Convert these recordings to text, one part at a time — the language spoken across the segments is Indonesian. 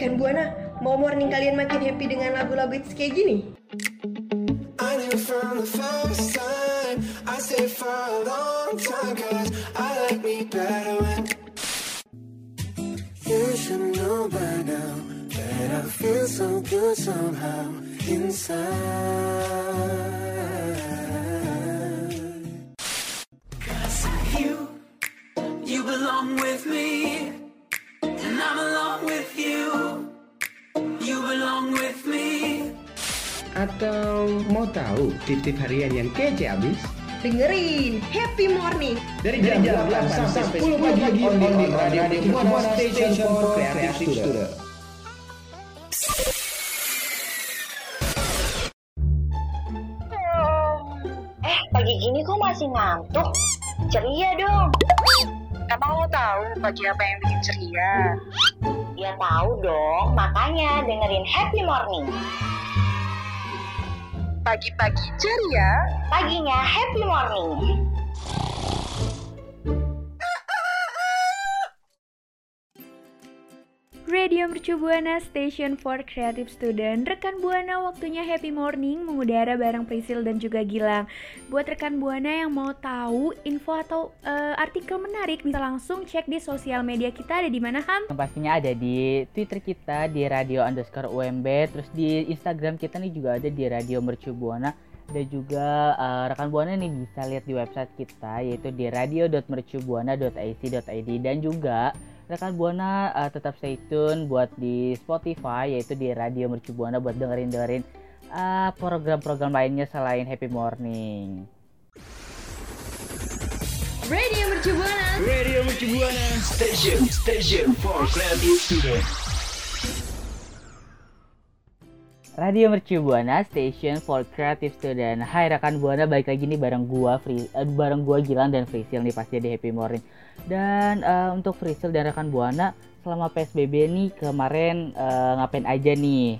Rekan Buana, mau morning kalian makin happy dengan lagu-lagu hits kayak gini? You belong with me And I'm along with you Belong with me Atau mau tahu tip-tip harian yang kece abis? Dengerin Happy Morning Dari jam, 8 sampai 10 pagi on the Radio Buana Station for Creative Student. Eh, pagi gini kok masih ngantuk? Ceria dong. Emang lo tahu pagi apa yang bikin ceria? Ya tahu dong, makanya dengerin Happy Morning. Pagi-pagi ceria, Paginya Happy Morning. Radio Mercu Buana Station for Creative Student. Rekan Buana waktunya happy morning mengudara bareng Prisil dan juga Gilang. Buat rekan Buana yang mau tahu info atau eh, artikel menarik bisa langsung cek di sosial media kita ada di mana Ham? Pastinya ada di Twitter kita di radio underscore UMB Terus di Instagram kita nih juga ada di radio Mercu Buana. Dan juga eh, rekan buana nih bisa lihat di website kita yaitu di radio.mercubuana.ac.id dan juga rekan buana eh, tetap stay tune buat di Spotify yaitu di radio Mercu Buana buat dengerin dengerin eh, program-program lainnya selain Happy Morning. Radio Mercu Buana Radio Mercu Buana. Station, station for creative student. Radio Mercu Buana Station for Creative Student. Hai rekan Buana, balik lagi nih bareng gua Free, eh, bareng gua Gilang dan Frisil nih pasti di Happy Morning. Dan eh, untuk Frisil dan rekan Buana selama PSBB nih kemarin eh, ngapain aja nih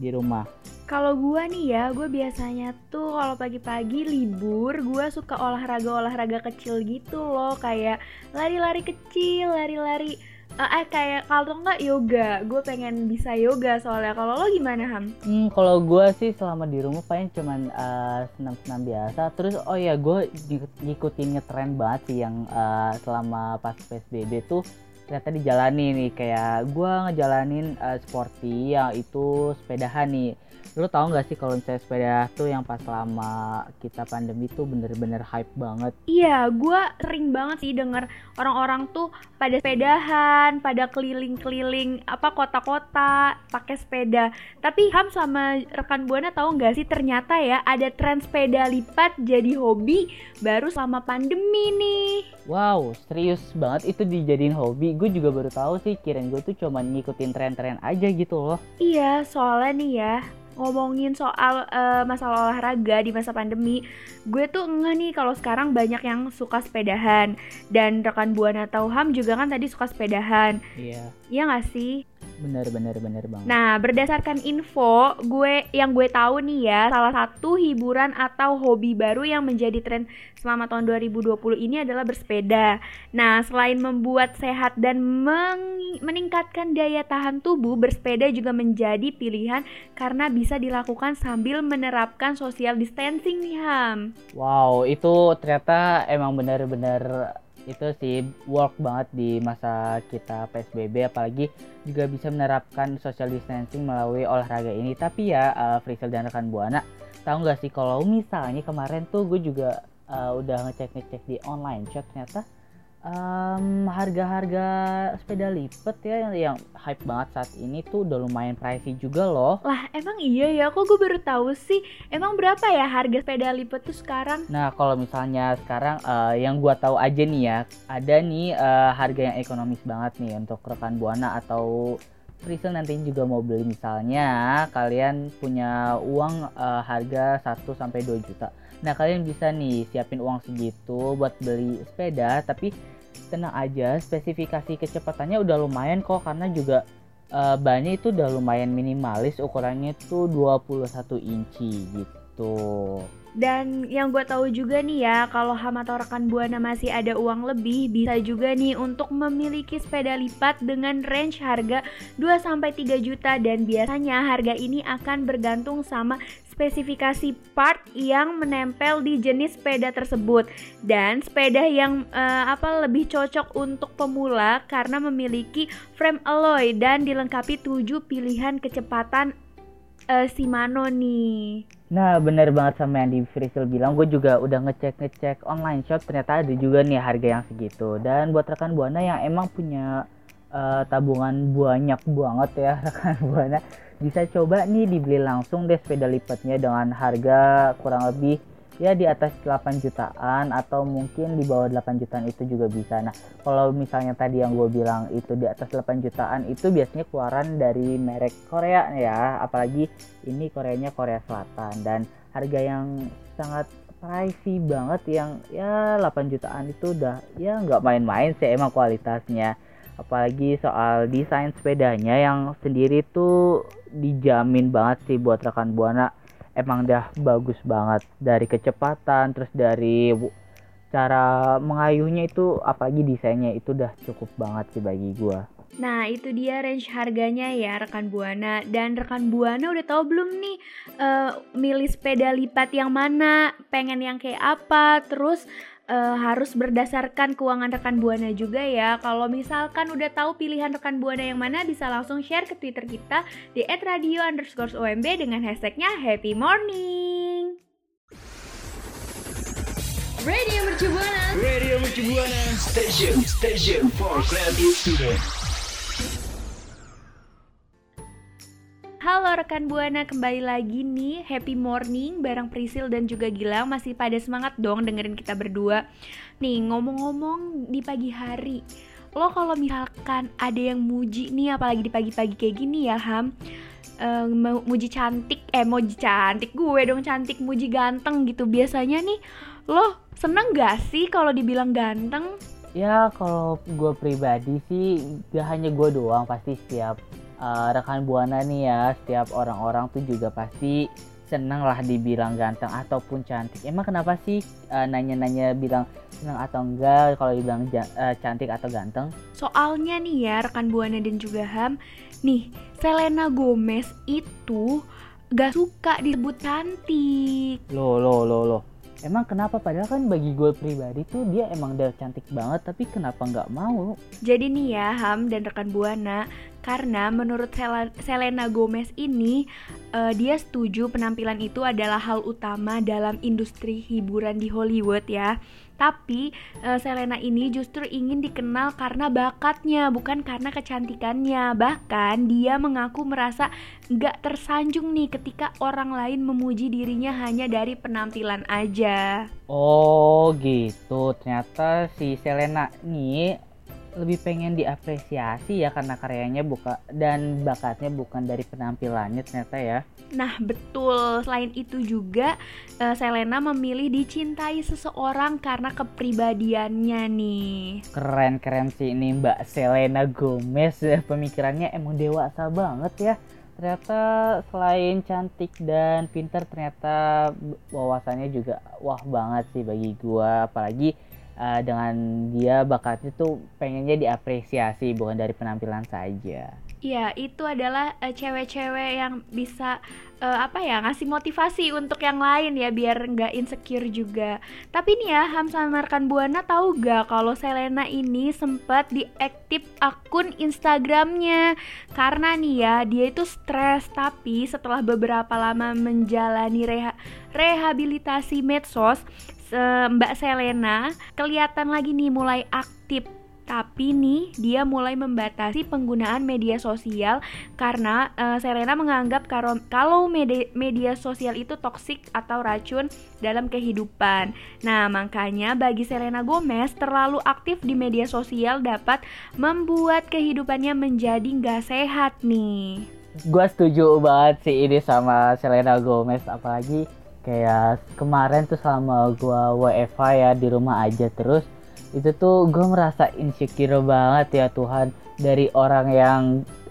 di rumah? Kalau gua nih ya, gue biasanya tuh kalau pagi-pagi libur, gua suka olahraga-olahraga kecil gitu loh, kayak lari-lari kecil, lari-lari eh, kayak kalau enggak yoga, gue pengen bisa yoga soalnya. Kalau lo gimana Ham? Hmm, kalau gua sih selama di rumah paling cuman eh, senam-senam biasa. Terus oh ya gue ngikutin ngetren banget sih yang eh, selama pas PSBB tuh ternyata dijalani nih kayak gua ngejalanin eh, sporty yang itu sepedahan nih. Lu tahu nggak sih kalau misalnya sepeda tuh yang pas selama kita pandemi tuh bener-bener hype banget. Iya, gue sering banget sih denger orang-orang tuh pada sepedahan, pada keliling-keliling apa kota-kota pakai sepeda. Tapi Ham sama rekan buana tahu nggak sih ternyata ya ada tren sepeda lipat jadi hobi baru selama pandemi nih. Wow, serius banget itu dijadiin hobi. Gue juga baru tahu sih, kirain gue tuh cuman ngikutin tren-tren aja gitu loh. Iya, soalnya nih ya ngomongin soal eh, masalah olahraga di masa pandemi, gue tuh enggak nih kalau sekarang banyak yang suka sepedahan. Dan rekan buana tahu Ham juga kan tadi suka sepedahan, Iya, iya nggak sih? Bener bener bener banget. Nah, berdasarkan info gue yang gue tahu nih ya, salah satu hiburan atau hobi baru yang menjadi tren selama tahun 2020 ini adalah bersepeda. Nah, selain membuat sehat dan meng- meningkatkan daya tahan tubuh, bersepeda juga menjadi pilihan karena bisa dilakukan sambil menerapkan social distancing nih Ham. Wow, itu ternyata emang bener-bener itu sih work banget di masa kita PSBB apalagi juga bisa menerapkan social distancing melalui olahraga ini. Tapi ya, uh, Frisel dan rekan Buana, tahu nggak sih kalau misalnya kemarin tuh gue juga uh, udah ngecek-ngecek di online shop ternyata em, harga-harga sepeda lipat ya yang, yang hype banget saat ini tuh udah lumayan pricey juga loh. Lah, emang iya ya? Kok gue baru tahu sih? Emang berapa ya harga sepeda lipat tuh sekarang? Nah, kalau misalnya sekarang eh, yang gua tahu aja nih ya, ada nih eh, harga yang ekonomis banget nih untuk rekan Buana atau Prisel nanti juga mau beli misalnya kalian punya uang eh, harga 1 sampai 2 juta. Nah, kalian bisa nih siapin uang segitu buat beli sepeda tapi tenang aja, spesifikasi kecepatannya udah lumayan kok karena juga eh, bannya itu udah lumayan minimalis ukurannya tuh 21 inci gitu. Dan yang gue tahu juga nih ya, kalau Ham atau rekan Buana masih ada uang lebih, bisa juga nih untuk memiliki sepeda lipat dengan range harga 2-3 juta dan biasanya harga ini akan bergantung sama spesifikasi part yang menempel di jenis sepeda tersebut. Dan sepeda yang uh, apa lebih cocok untuk pemula karena memiliki frame alloy dan dilengkapi 7 pilihan kecepatan uh, Shimano nih. Nah bener banget sama yang di Frisil bilang. Gue juga udah ngecek-ngecek online shop Ternyata ada juga nih harga yang segitu. Dan buat rekan Buana yang emang punya uh, tabungan banyak banget ya rekan Buana Bisa coba nih dibeli langsung deh sepeda lipatnya Dengan harga kurang lebih ya di atas 8 jutaan atau mungkin di bawah 8 jutaan itu juga bisa. Nah kalau misalnya tadi yang gue bilang itu di atas 8 jutaan itu biasanya keluaran dari merek Korea ya. Apalagi ini Koreanya Korea Selatan. Dan harga yang sangat pricey banget yang ya 8 jutaan itu udah ya nggak main-main sih emang kualitasnya apalagi soal desain sepedanya yang sendiri tuh dijamin banget sih buat rekan buana. Emang dah bagus banget. Dari kecepatan terus dari cara mengayuhnya itu apalagi desainnya itu udah cukup banget sih bagi gua. Nah itu dia range harganya ya rekan buana. Dan rekan buana udah tahu belum nih uh, milih sepeda lipat yang mana, pengen yang kayak apa, terus uh, harus berdasarkan keuangan rekan buana juga ya. Kalau misalkan udah tahu pilihan rekan buana yang mana, bisa langsung share ke Twitter kita di @radio underscore OMB dengan hashtagnya Happy Morning. Radio Mercu Buana. Radio Mercu Buana. Station, station for creative students. Halo rekan Buana, kembali lagi nih Happy morning bareng Prisil dan juga Gilang Masih pada semangat dong dengerin kita berdua. Nih ngomong-ngomong di pagi hari Lo kalau misalkan ada yang muji nih apalagi di pagi-pagi kayak gini ya Ham uh, Muji cantik, eh muji cantik gue dong cantik Muji ganteng gitu. Biasanya nih lo seneng gak sih kalau dibilang ganteng? Ya kalau gue pribadi sih gak hanya gue doang pasti setiap uh, rekan buana nih ya setiap orang-orang tuh juga pasti seneng lah dibilang ganteng ataupun cantik. Emang kenapa sih uh, nanya-nanya bilang seneng atau enggak kalau dibilang uh, cantik atau ganteng? Soalnya nih ya rekan buana dan juga ham nih Selena Gomez itu gak suka disebut cantik. Lo lo lo lo emang kenapa? Padahal kan bagi gue pribadi tuh dia emang udah cantik banget tapi kenapa nggak mau? Jadi nih ya Ham dan rekan Buana karena menurut Selena Gomez ini uh, dia setuju penampilan itu adalah hal utama dalam industri hiburan di Hollywood ya tapi uh, Selena ini justru ingin dikenal karena bakatnya, bukan karena kecantikannya. Bahkan dia mengaku merasa gak tersanjung nih ketika orang lain memuji dirinya hanya dari penampilan aja. Oh gitu, ternyata si Selena nih lebih pengen diapresiasi ya karena karyanya buka dan bakatnya bukan dari penampilannya ternyata ya. Nah, betul. Selain itu juga uh, Selena memilih dicintai seseorang karena kepribadiannya nih. Keren-keren sih ini Mbak Selena Gomez. Pemikirannya emang dewasa banget ya. Ternyata selain cantik dan pintar ternyata wawasannya juga wah banget sih bagi gua apalagi uh, dengan dia bakatnya tuh pengennya diapresiasi bukan dari penampilan saja. Iya, itu adalah cewek cewek-cewek yang bisa uh, apa ya ngasih motivasi untuk yang lain ya biar nggak insecure juga. Tapi nih ya Hamsa Markan Buana tahu gak kalau Selena ini sempat diaktif akun Instagramnya karena nih ya dia itu stres tapi setelah beberapa lama menjalani reha rehabilitasi medsos Mbak Selena kelihatan lagi nih mulai aktif tapi nih dia mulai membatasi penggunaan media sosial karena uh, Selena menganggap kalau media, media sosial itu toksik atau racun dalam kehidupan. Nah, makanya bagi Selena Gomez terlalu aktif di media sosial dapat membuat kehidupannya menjadi nggak sehat nih. Gue setuju banget sih ini sama Selena Gomez apalagi kayak kemarin tuh selama gua WFH ya di rumah aja terus. Itu tuh gue merasa insecure banget ya Tuhan. Dari orang yang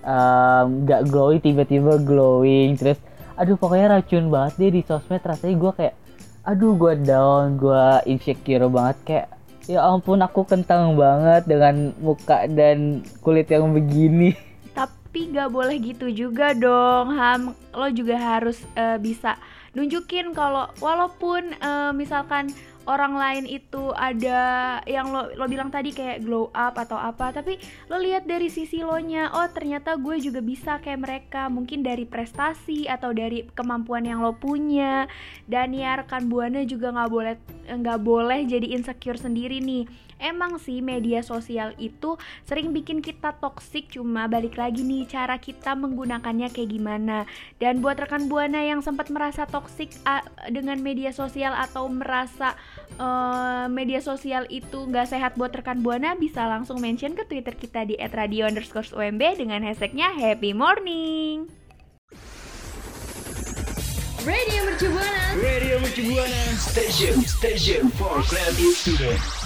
um, glowing tiba-tiba glowing terus aduh pokoknya racun banget deh di sosmed. Rasanya gue kayak aduh gue down gue insecure banget. Kayak ya ampun aku kentang banget dengan muka dan kulit yang begini. Tapi gak boleh gitu juga dong ham. Lo juga harus eh, bisa nunjukin kalau walaupun eh, misalkan orang lain itu ada yang lo lo bilang tadi kayak glow up atau apa tapi lo lihat dari sisi lo nya oh ternyata gue juga bisa kayak mereka. Mungkin dari prestasi atau dari kemampuan yang lo punya. Dan ya rekan buana juga nggak boleh nggak boleh jadi insecure sendiri nih emang sih media sosial itu sering bikin kita toksik cuma balik lagi nih cara kita menggunakannya kayak gimana. Dan buat rekan buana yang sempat merasa toksik uh, dengan media sosial atau merasa uh, media sosial itu nggak sehat buat rekan buana bisa langsung mention ke twitter kita di @radio underscore umb dengan hashtagnya happy morning Radio Mercu Buana. Radio Mercu Buana. Station Station for creative student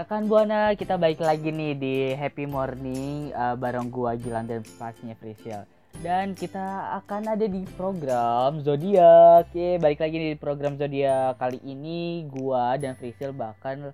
Rekan Buana, kita balik lagi nih di Happy Morning uh, bareng gua Gilang dan pastinya Frisil. Dan kita akan ada di program Zodiak. Oke, balik lagi nih di program Zodiak. Kali ini gua dan Frisil bahkan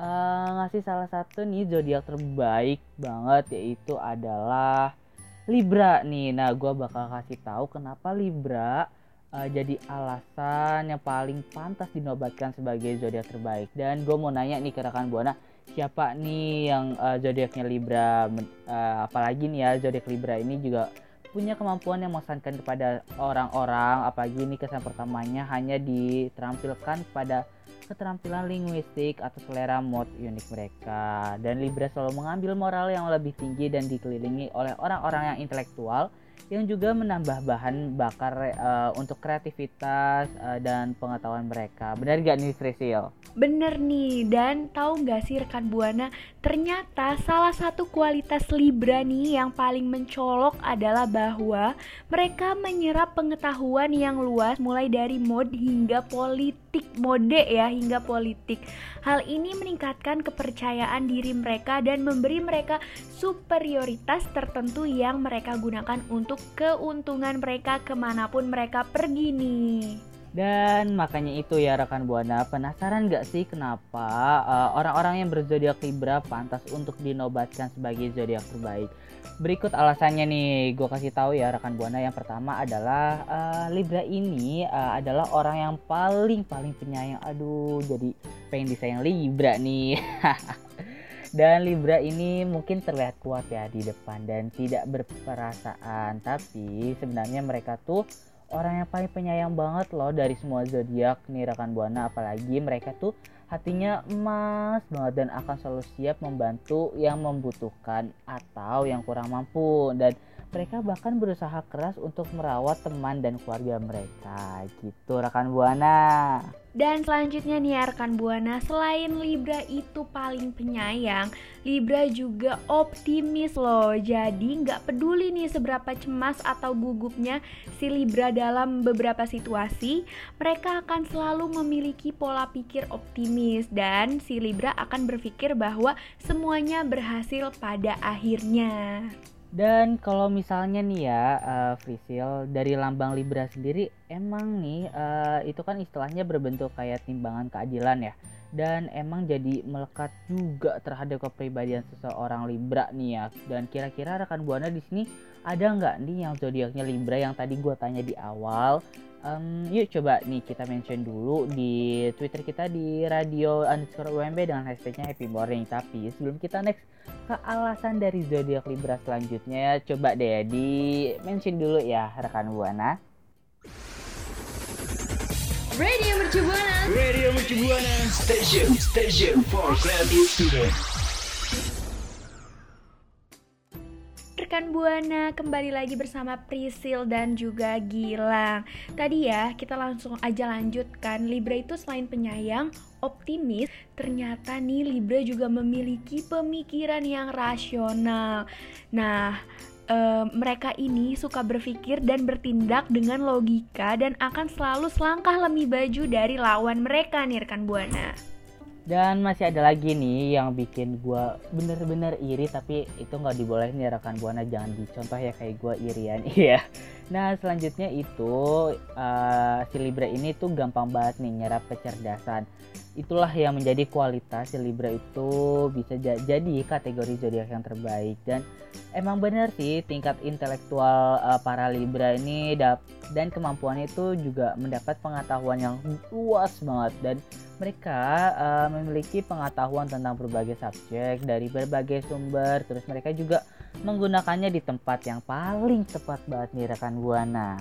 uh, ngasih salah satu nih zodiak terbaik banget yaitu adalah Libra nih. Nah, gua bakal kasih tahu kenapa Libra uh, jadi alasan yang paling pantas dinobatkan sebagai zodiak terbaik. Dan gue mau nanya nih ke rekan buana, siapa nih yang uh, zodiaknya Libra? Uh, apalagi nih ya zodiak Libra ini juga punya kemampuan yang mengesankan kepada orang-orang. Apalagi ini kesan pertamanya hanya diterampilkan pada keterampilan linguistik atau selera mod unik mereka. Dan Libra selalu mengambil moral yang lebih tinggi dan dikelilingi oleh orang-orang yang intelektual yang juga menambah bahan bakar eh, untuk kreativitas eh, dan pengetahuan mereka. Benar gak nih Frisil? Bener nih, dan tahu nggak sih rekan Buana, ternyata salah satu kualitas Libra nih yang paling mencolok adalah bahwa mereka menyerap pengetahuan yang luas mulai dari mode hingga politik, mode ya hingga politik. Hal ini meningkatkan kepercayaan diri mereka dan memberi mereka superioritas tertentu yang mereka gunakan untuk keuntungan mereka ke mana pun mereka pergi nih. Dan makanya itu ya rekan Buana, penasaran gak sih kenapa uh, orang-orang yang berzodiak Libra pantas untuk dinobatkan sebagai zodiak terbaik? Berikut alasannya nih, gue kasih tahu ya rekan Buana. Yang pertama adalah uh, Libra ini uh, adalah orang yang paling paling penyayang. Aduh, jadi pengen disayang Libra nih. Dan Libra ini mungkin terlihat kuat ya di depan dan tidak berperasaan, tapi sebenarnya mereka tuh orang yang paling penyayang banget loh dari semua zodiak nih rekan buana. Apalagi mereka tuh hatinya emas banget dan akan selalu siap membantu yang membutuhkan atau yang kurang mampu. Dan mereka bahkan berusaha keras untuk merawat teman dan keluarga mereka. Gitu rekan buana Dan selanjutnya nih rekan Buana, selain Libra itu paling penyayang, Libra juga optimis loh. Jadi nggak peduli nih seberapa cemas atau gugupnya si Libra dalam beberapa situasi, mereka akan selalu memiliki pola pikir optimis dan si Libra akan berpikir bahwa semuanya berhasil pada akhirnya. Dan kalau misalnya nih ya, uh, Frisil dari lambang Libra sendiri emang nih uh, itu kan istilahnya berbentuk kayak timbangan keadilan ya. Dan emang jadi melekat juga terhadap kepribadian seseorang Libra nih ya. Dan kira-kira rekan buana di sini ada nggak nih yang zodiaknya Libra yang tadi gue tanya di awal? Um, yuk coba nih kita mention dulu di Twitter kita di radio underscore UMB dengan hashtagnya Happy Morning. Tapi sebelum kita next ke alasan dari zodiak Libra selanjutnya, coba deh di mention dulu ya rekan buana. Radio Mercu Buana. Radio Mercu Buana Station Station for creative student Rekan Buana kembali lagi bersama Prisil dan juga Gilang. Tadi ya kita langsung aja lanjutkan. Libra itu selain penyayang, optimis Ternyata nih Libra juga memiliki pemikiran yang rasional. Nah eh, mereka ini suka berpikir dan bertindak dengan logika Dan akan selalu selangkah lebih baju dari lawan mereka nih rekan Buana Dan masih ada lagi nih yang bikin gua bener-bener iri tapi itu nggak dibolehin ya rekan buana jangan dicontoh ya kayak gua irian iya. Nah selanjutnya itu uh, si Libra ini tuh gampang banget nih nyerap kecerdasan. Itulah yang menjadi kualitas si Libra itu bisa ja- jadi kategori zodiak yang terbaik dan emang bener sih tingkat intelektual uh, para Libra ini dan kemampuannya itu juga mendapat pengetahuan yang luas banget dan mereka uh, memiliki pengetahuan tentang berbagai subjek dari berbagai sumber terus mereka juga menggunakannya di tempat yang paling tepat banget nih rekan buana.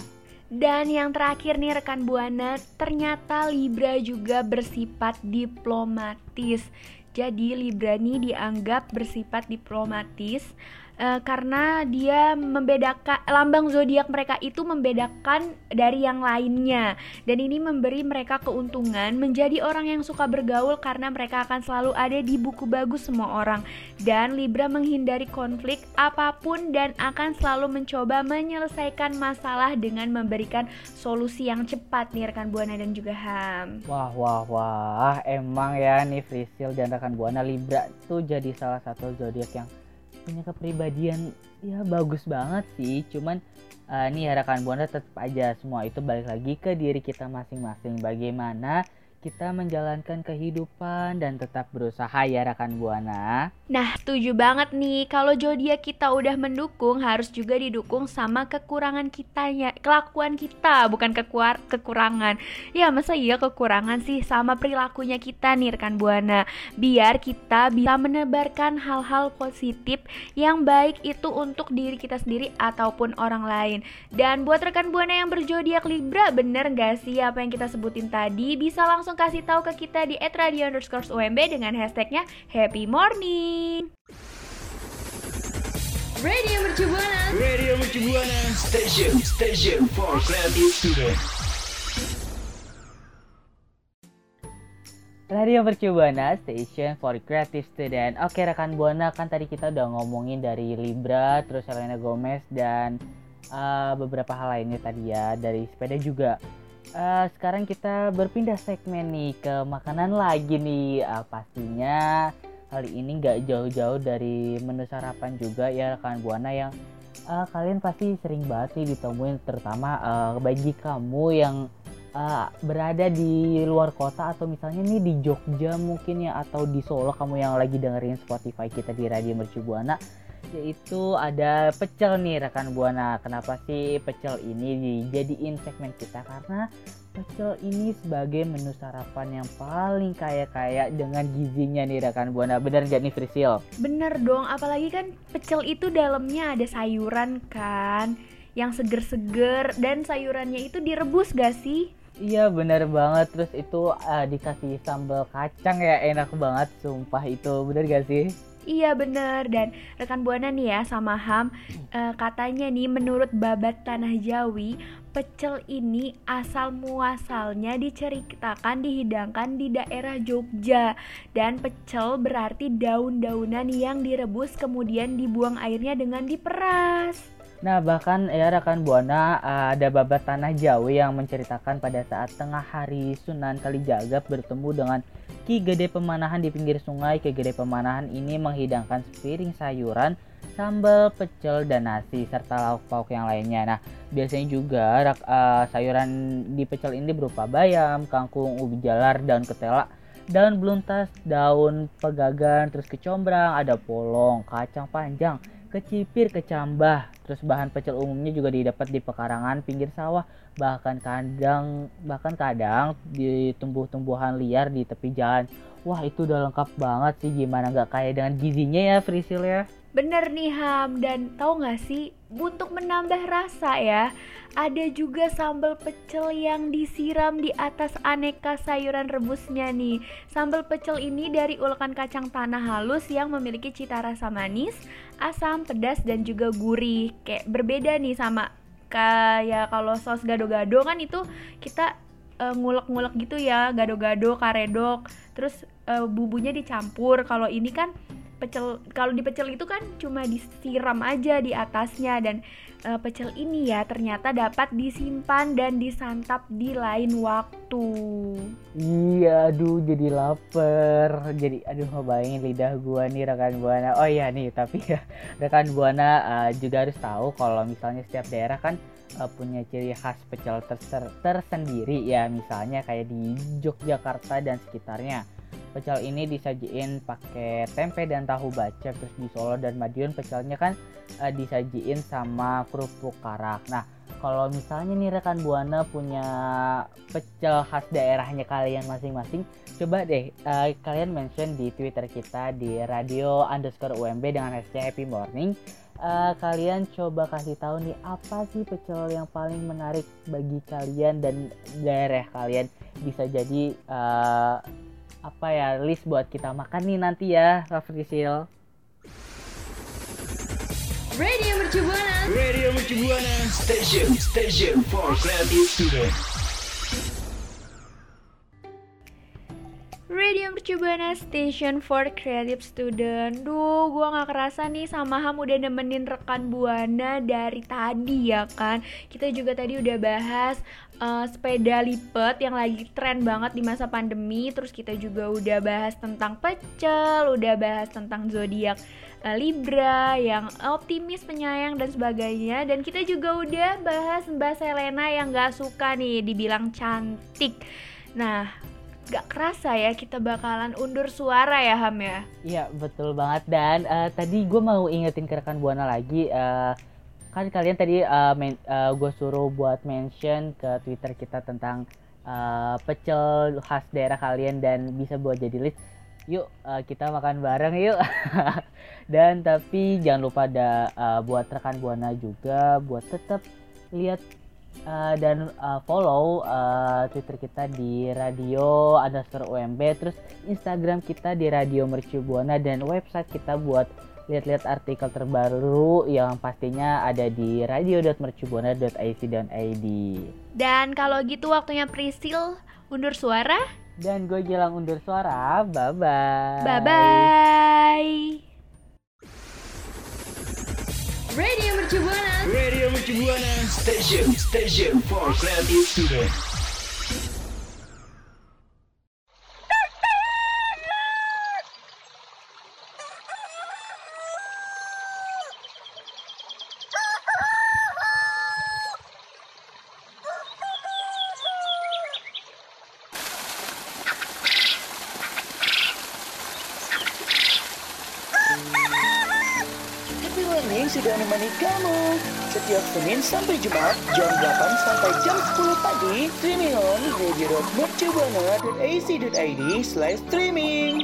Dan yang terakhir nih rekan Buana, ternyata Libra juga bersifat diplomatis. Jadi Libra ini dianggap bersifat diplomatis uh, karena dia membedakan lambang zodiak mereka itu membedakan dari yang lainnya. Dan ini memberi mereka keuntungan menjadi orang yang suka bergaul karena mereka akan selalu ada di buku bagus semua orang. Dan Libra menghindari konflik apa pun dan akan selalu mencoba menyelesaikan masalah dengan memberikan solusi yang cepat nih rekan Buana dan juga Ham. Wah wah wah. Emang ya nih Frisil dan rekan Buana Libra tuh jadi salah satu zodiak yang punya kepribadian ya bagus banget sih. Cuman uh, nih ya rekan buana tetap aja semua itu balik lagi ke diri kita masing-masing. Bagaimana kita menjalankan kehidupan dan tetap berusaha ya rekan buana. Nah, setuju banget nih. Kalau zodiak kita udah mendukung, harus juga didukung sama kekurangan kitanya, kelakuan kita, bukan kekuar kekurangan. Ya, masa iya kekurangan sih sama perilakunya kita nih rekan buana. Biar kita bisa menebarkan hal-hal positif yang baik itu untuk diri kita sendiri ataupun orang lain. Dan buat rekan buana yang berjodiak Libra, bener gak sih apa yang kita sebutin tadi? Bisa langsung langsung kasih tahu ke kita di @radio underscore UMB dengan hashtagnya Happy Morning. Radio Mercu Buana. Radio Mercu Buana. Station, station for creative student. Radio Mercu Buana, Station for Creative Student. Oke rekan Buana, kan tadi kita udah ngomongin dari Libra, terus Selena Gomez dan uh, beberapa hal lainnya tadi ya dari sepeda juga. Uh, sekarang kita berpindah segmen nih ke makanan lagi nih. Uh, pastinya kali ini nggak jauh-jauh dari menu sarapan juga ya rekan buana yang uh, kalian pasti sering banget nih ditemuin terutama uh, bagi kamu yang uh, berada di luar kota atau misalnya nih di Jogja mungkin ya atau di Solo kamu yang lagi dengerin Spotify kita di Radio Mercu Buana yaitu ada pecel nih rekan buana. Kenapa sih pecel ini dijadiin segmen kita? Karena pecel ini sebagai menu sarapan yang paling kaya-kaya dengan gizinya nih rekan buana. Bener gak nih Frisil? Bener dong, apalagi kan pecel itu dalamnya ada sayuran kan yang seger-seger dan sayurannya itu direbus gak sih? Iya bener banget terus itu uh, dikasih sambal kacang ya enak banget sumpah itu bener gak sih? Iya bener dan rekan buana nih ya sama Ham uh, katanya nih menurut babat tanah Jawi pecel ini asal muasalnya diceritakan dihidangkan di daerah Jogja dan pecel berarti daun-daunan yang direbus kemudian dibuang airnya dengan diperas. Nah bahkan ya rekan buana ada babat tanah Jawi yang menceritakan pada saat tengah hari Sunan Kalijaga bertemu dengan Ki Gede Pemanahan di pinggir sungai. Ki Gede Pemanahan ini menghidangkan sepiring sayuran, sambal, pecel, dan nasi serta lauk pauk yang lainnya. Nah biasanya juga uh, sayuran di pecel ini berupa bayam, kangkung, ubi jalar, daun ketela, daun beluntas, daun pegagan, terus kecombrang, ada polong, kacang panjang kecipir, kecambah. Terus bahan pecel umumnya juga didapat di pekarangan pinggir sawah, bahkan kadang bahkan kadang di tumbuh-tumbuhan liar di tepi jalan. Wah itu udah lengkap banget sih gimana nggak kaya dengan gizinya ya Frisil ya. Bener nih Ham dan tahu nggak sih untuk menambah rasa ya ada juga sambal pecel yang disiram di atas aneka sayuran rebusnya nih. Sambal pecel ini dari ulekan kacang tanah halus yang memiliki cita rasa manis, asam, pedas dan juga gurih. Kayak berbeda nih sama kayak kalau saus gado-gado kan itu kita uh, ngulek-ngulek gitu ya, gado-gado, karedok. Terus uh, bumbunya dicampur. Kalau ini kan pecel kalau di pecel itu kan cuma disiram aja di atasnya dan uh, pecel ini ya ternyata dapat disimpan dan disantap di lain waktu. Iya, aduh jadi lapar. Jadi aduh ngebayangin lidah gua nih rekan buana. Oh iya nih, tapi ya rekan buana uh, juga harus tahu kalau misalnya setiap daerah kan uh, punya ciri khas pecel ter- tersendiri ya misalnya kayak di Yogyakarta dan sekitarnya pecel ini disajiin pakai tempe dan tahu bacem terus di Solo dan Madiun pecelnya kan uh, disajiin sama kerupuk karak. Nah kalau misalnya nih rekan buana punya pecel khas daerahnya kalian masing-masing coba deh uh, kalian mention di twitter kita di radio underscore UMB dengan hashtag happy morning. Uh, kalian coba kasih tahu nih apa sih pecel yang paling menarik bagi kalian dan daerah kalian? Bisa jadi uh, apa ya list buat kita makan nih nanti ya Rafrisil Radio Mercu Buana. Radio Mercu Buana. Station Station for creative student Radio Mercu Buana Station for Creative Student. Duh, gua gak kerasa nih sama Ham udah nemenin rekan Buana dari tadi ya kan? Kita juga tadi udah bahas uh, sepeda lipat yang lagi tren banget di masa pandemi. Terus kita juga udah bahas tentang pecel, udah bahas tentang zodiak uh, Libra yang optimis, penyayang dan sebagainya. Dan kita juga udah bahas Mbak Selena yang gak suka nih dibilang cantik. Nah, gak kerasa ya kita bakalan undur suara ya Ham ya? Iya betul banget. Dan uh, tadi gue mau ingetin ke rekan buana lagi uh, kan kalian tadi uh, uh, gue suruh buat mention ke twitter kita tentang uh, pecel khas daerah kalian dan bisa buat jadi list yuk uh, kita makan bareng yuk. Dan tapi jangan lupa ada uh, buat rekan buana juga buat tetap lihat uh, dan uh, follow uh, Twitter kita di radio underscore UMB terus Instagram kita di Radio Mercu Buana dan website kita buat lihat-lihat artikel terbaru yang pastinya ada di radio.mercubuana.ic.id dan kalau gitu waktunya Prisil undur suara. Dan gue Gilang undur suara. Bye bye bye bye Radio Mercu Buana. Radio Mercu Buana Station Station for creative student kamu setiap Senin sampai Jumat jam 8 sampai jam 10 pagi streaming on radio.mercubuana.ac.id slash streaming.